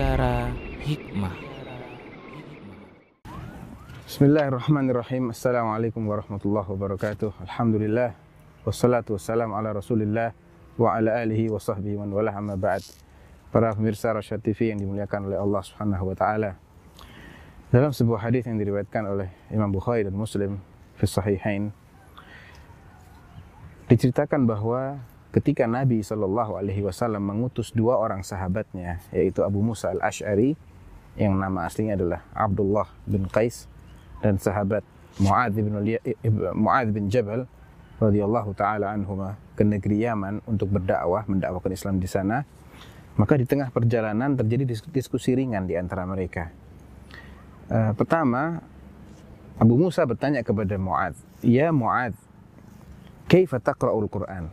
Mutiara Hikmah. Bismillahirrahmanirrahim. Assalamualaikum warahmatullahi wabarakatuh. Alhamdulillah. Wassalatu wassalamu ala rasulillah wa ala alihi wa sahbihi man wala amma ba'd. Para pemirsa Rasyad TV yang dimuliakan oleh Allah Subhanahu wa taala. Dalam sebuah hadis yang diriwayatkan oleh Imam Bukhari dan Muslim fi sahihain diceritakan bahwa ketika Nabi Shallallahu alaihi wasallam mengutus dua orang sahabatnya yaitu Abu Musa al-Asy'ari yang nama aslinya adalah Abdullah bin Qais dan sahabat Muadz bin Muadz bin Jabal radhiyallahu taala anhuma ke negeri Yaman untuk berdakwah mendakwakan Islam di sana maka di tengah perjalanan terjadi diskusi ringan di antara mereka Uh, pertama, Abu Musa bertanya kepada Mu'ad, Ya Mu'ad, kaifa taqra'ul Qur'an?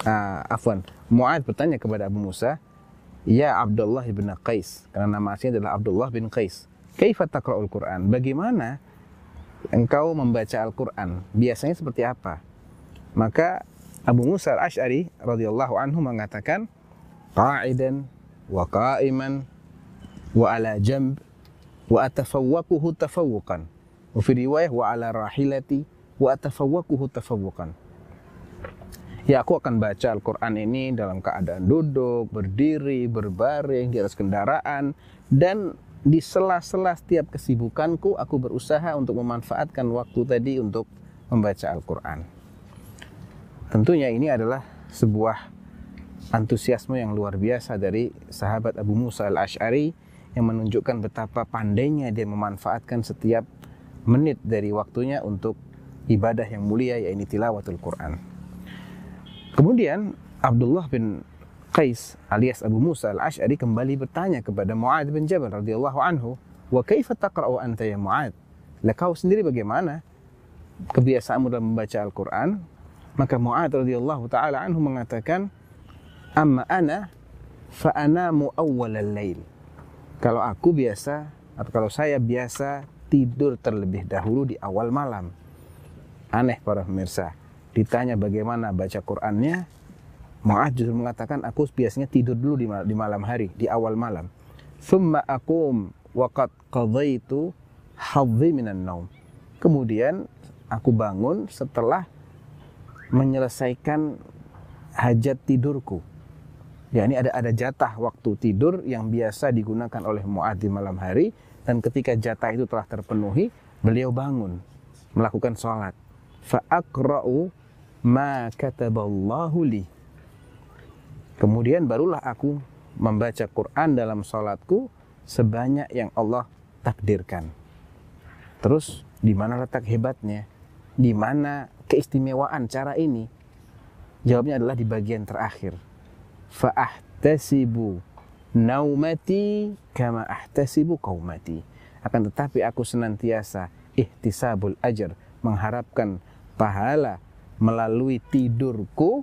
Uh, afwan, Mu'ad bertanya kepada Abu Musa, Ya Abdullah bin Qais, karena nama aslinya adalah Abdullah bin Qais. Kaifa taqra'ul Qur'an? Bagaimana engkau membaca Al-Quran? Biasanya seperti apa? Maka Abu Musa al-Ash'ari radhiyallahu anhu mengatakan, Qa'idan wa qa'iman wa ala jamb wa atafawwaquhu tafawuqan. Wa fi riwayah wa ala rahilati wa atafawwaquhu. Ya aku akan baca Al-Quran ini dalam keadaan duduk, berdiri, berbaring, di atas kendaraan, dan di sela-sela setiap kesibukanku aku berusaha untuk memanfaatkan waktu tadi untuk membaca Al-Quran. Tentunya ini adalah sebuah antusiasme yang luar biasa dari sahabat Abu Musa al-Ash'ari yang menunjukkan betapa pandainya dia memanfaatkan setiap menit dari waktunya untuk ibadah yang mulia yaitu tilawatul Quran. Kemudian Abdullah bin Qais alias Abu Musa al-Ash'ari kembali bertanya kepada Mu'ad bin Jabal radhiyallahu anhu, "Wa kaifa taqra'u anta ya Mu'ad?" Lah kau sendiri bagaimana kebiasaanmu dalam membaca Al-Qur'an? Maka Mu'ad radhiyallahu taala anhu mengatakan, "Amma ana fa anamu awwalal lail." Kalau aku biasa atau kalau saya biasa tidur terlebih dahulu di awal malam. Aneh para pemirsa. Ditanya bagaimana baca Qur'annya, Mu'ad justru mengatakan aku biasanya tidur dulu di, di malam hari, di awal malam. Thumma akum waqad qadaitu hadhi minan naum. Kemudian aku bangun setelah menyelesaikan hajat tidurku. Ya, ini ada ada jatah waktu tidur yang biasa digunakan oleh Mu'ad di malam hari dan ketika jatah itu telah terpenuhi, beliau bangun melakukan sholat. Fa'akra'u ma kataballahu li. Kemudian barulah aku membaca Quran dalam sholatku sebanyak yang Allah takdirkan. Terus di mana letak hebatnya? Di mana keistimewaan cara ini? Jawabnya adalah di bagian terakhir fa'ahtasibu naumati kama ahtasibu qaumati akan tetapi aku senantiasa ihtisabul ajar mengharapkan pahala melalui tidurku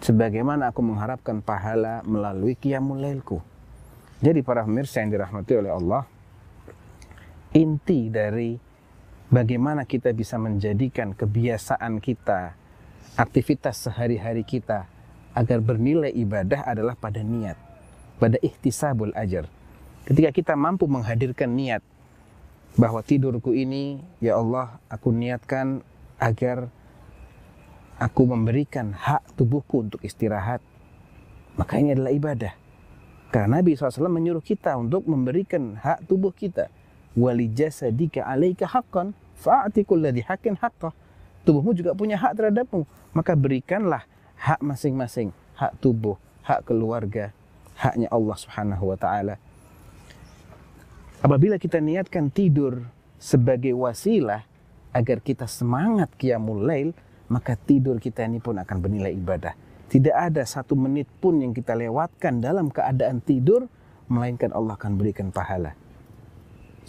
sebagaimana aku mengharapkan pahala melalui qiyamul lailku jadi para pemirsa yang dirahmati oleh Allah inti dari bagaimana kita bisa menjadikan kebiasaan kita aktivitas sehari-hari kita agar bernilai ibadah adalah pada niat, pada ihtisabul ajar. Ketika kita mampu menghadirkan niat bahwa tidurku ini, ya Allah, aku niatkan agar aku memberikan hak tubuhku untuk istirahat, maka ini adalah ibadah. Karena Nabi SAW menyuruh kita untuk memberikan hak tubuh kita. Wali jasadika alaika haqqan fa'ati kulladhi haqqin haqqah. Tubuhmu juga punya hak terhadapmu. Maka berikanlah hak masing-masing, hak tubuh, hak keluarga, haknya Allah Subhanahu wa taala. Apabila kita niatkan tidur sebagai wasilah agar kita semangat qiyamul lail, maka tidur kita ini pun akan bernilai ibadah. Tidak ada satu menit pun yang kita lewatkan dalam keadaan tidur, melainkan Allah akan berikan pahala.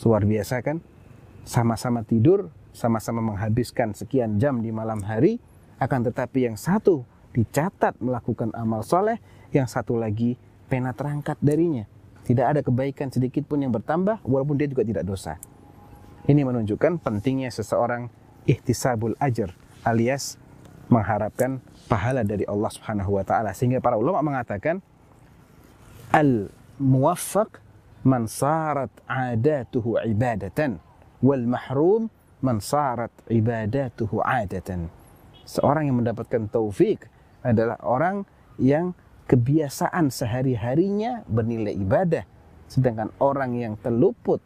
Luar biasa kan? Sama-sama tidur, sama-sama menghabiskan sekian jam di malam hari, akan tetapi yang satu dicatat melakukan amal soleh, yang satu lagi pena terangkat darinya. Tidak ada kebaikan sedikit pun yang bertambah, walaupun dia juga tidak dosa. Ini menunjukkan pentingnya seseorang ihtisabul ajar, alias mengharapkan pahala dari Allah Subhanahu wa taala. Sehingga para ulama mengatakan al muwaffaq man sarat adatuhu ibadatan wal mahrum man sarat ibadatuhu adatan. Seorang yang mendapatkan taufik adalah orang yang kebiasaan sehari-harinya bernilai ibadah. Sedangkan orang yang terluput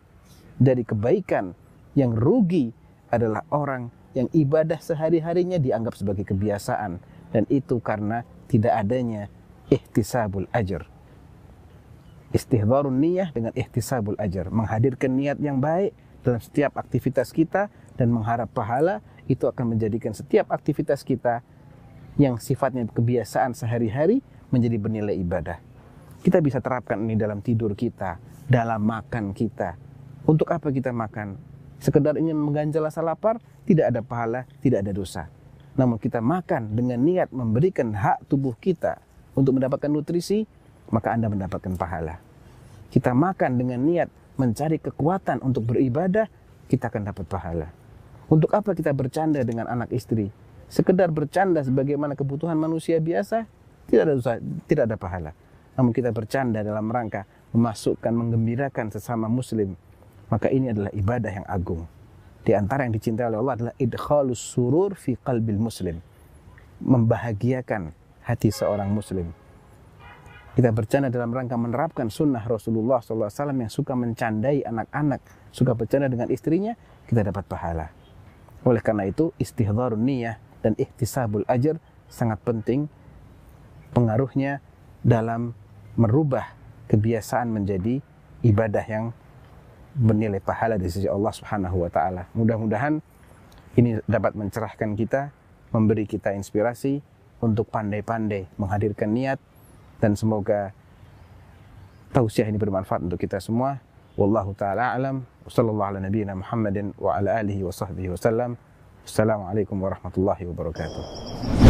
dari kebaikan, yang rugi adalah orang yang ibadah sehari-harinya dianggap sebagai kebiasaan. Dan itu karena tidak adanya ihtisabul ajar. Istihdharun niyah dengan ihtisabul ajar. Menghadirkan niat yang baik dalam setiap aktivitas kita dan mengharap pahala itu akan menjadikan setiap aktivitas kita yang sifatnya kebiasaan sehari-hari menjadi bernilai ibadah. Kita bisa terapkan ini dalam tidur kita, dalam makan kita. Untuk apa kita makan? Sekedar ingin mengganjal rasa lapar, tidak ada pahala, tidak ada dosa. Namun kita makan dengan niat memberikan hak tubuh kita untuk mendapatkan nutrisi, maka Anda mendapatkan pahala. Kita makan dengan niat mencari kekuatan untuk beribadah, kita akan dapat pahala. Untuk apa kita bercanda dengan anak istri? Sekedar bercanda sebagaimana kebutuhan manusia biasa, tidak ada dosa, tidak ada pahala. Namun kita bercanda dalam rangka memasukkan, menggembirakan sesama muslim, maka ini adalah ibadah yang agung. Di antara yang dicintai oleh Allah adalah idkhalus surur fi qalbil muslim. Membahagiakan hati seorang muslim. Kita bercanda dalam rangka menerapkan sunnah Rasulullah SAW yang suka mencandai anak-anak, suka bercanda dengan istrinya, kita dapat pahala. Oleh karena itu, istihdharun niyah dan ihtisabul ajar sangat penting pengaruhnya dalam merubah kebiasaan menjadi ibadah yang bernilai pahala di sisi Allah Subhanahu wa taala. Mudah-mudahan ini dapat mencerahkan kita, memberi kita inspirasi untuk pandai-pandai menghadirkan niat dan semoga tausiah ini bermanfaat untuk kita semua. Wallahu taala alam. Wassallallahu ala nabiyyina Muhammadin wa ala alihi wa sahbihi wasallam. Assalamualaikum warahmatullahi wabarakatuh.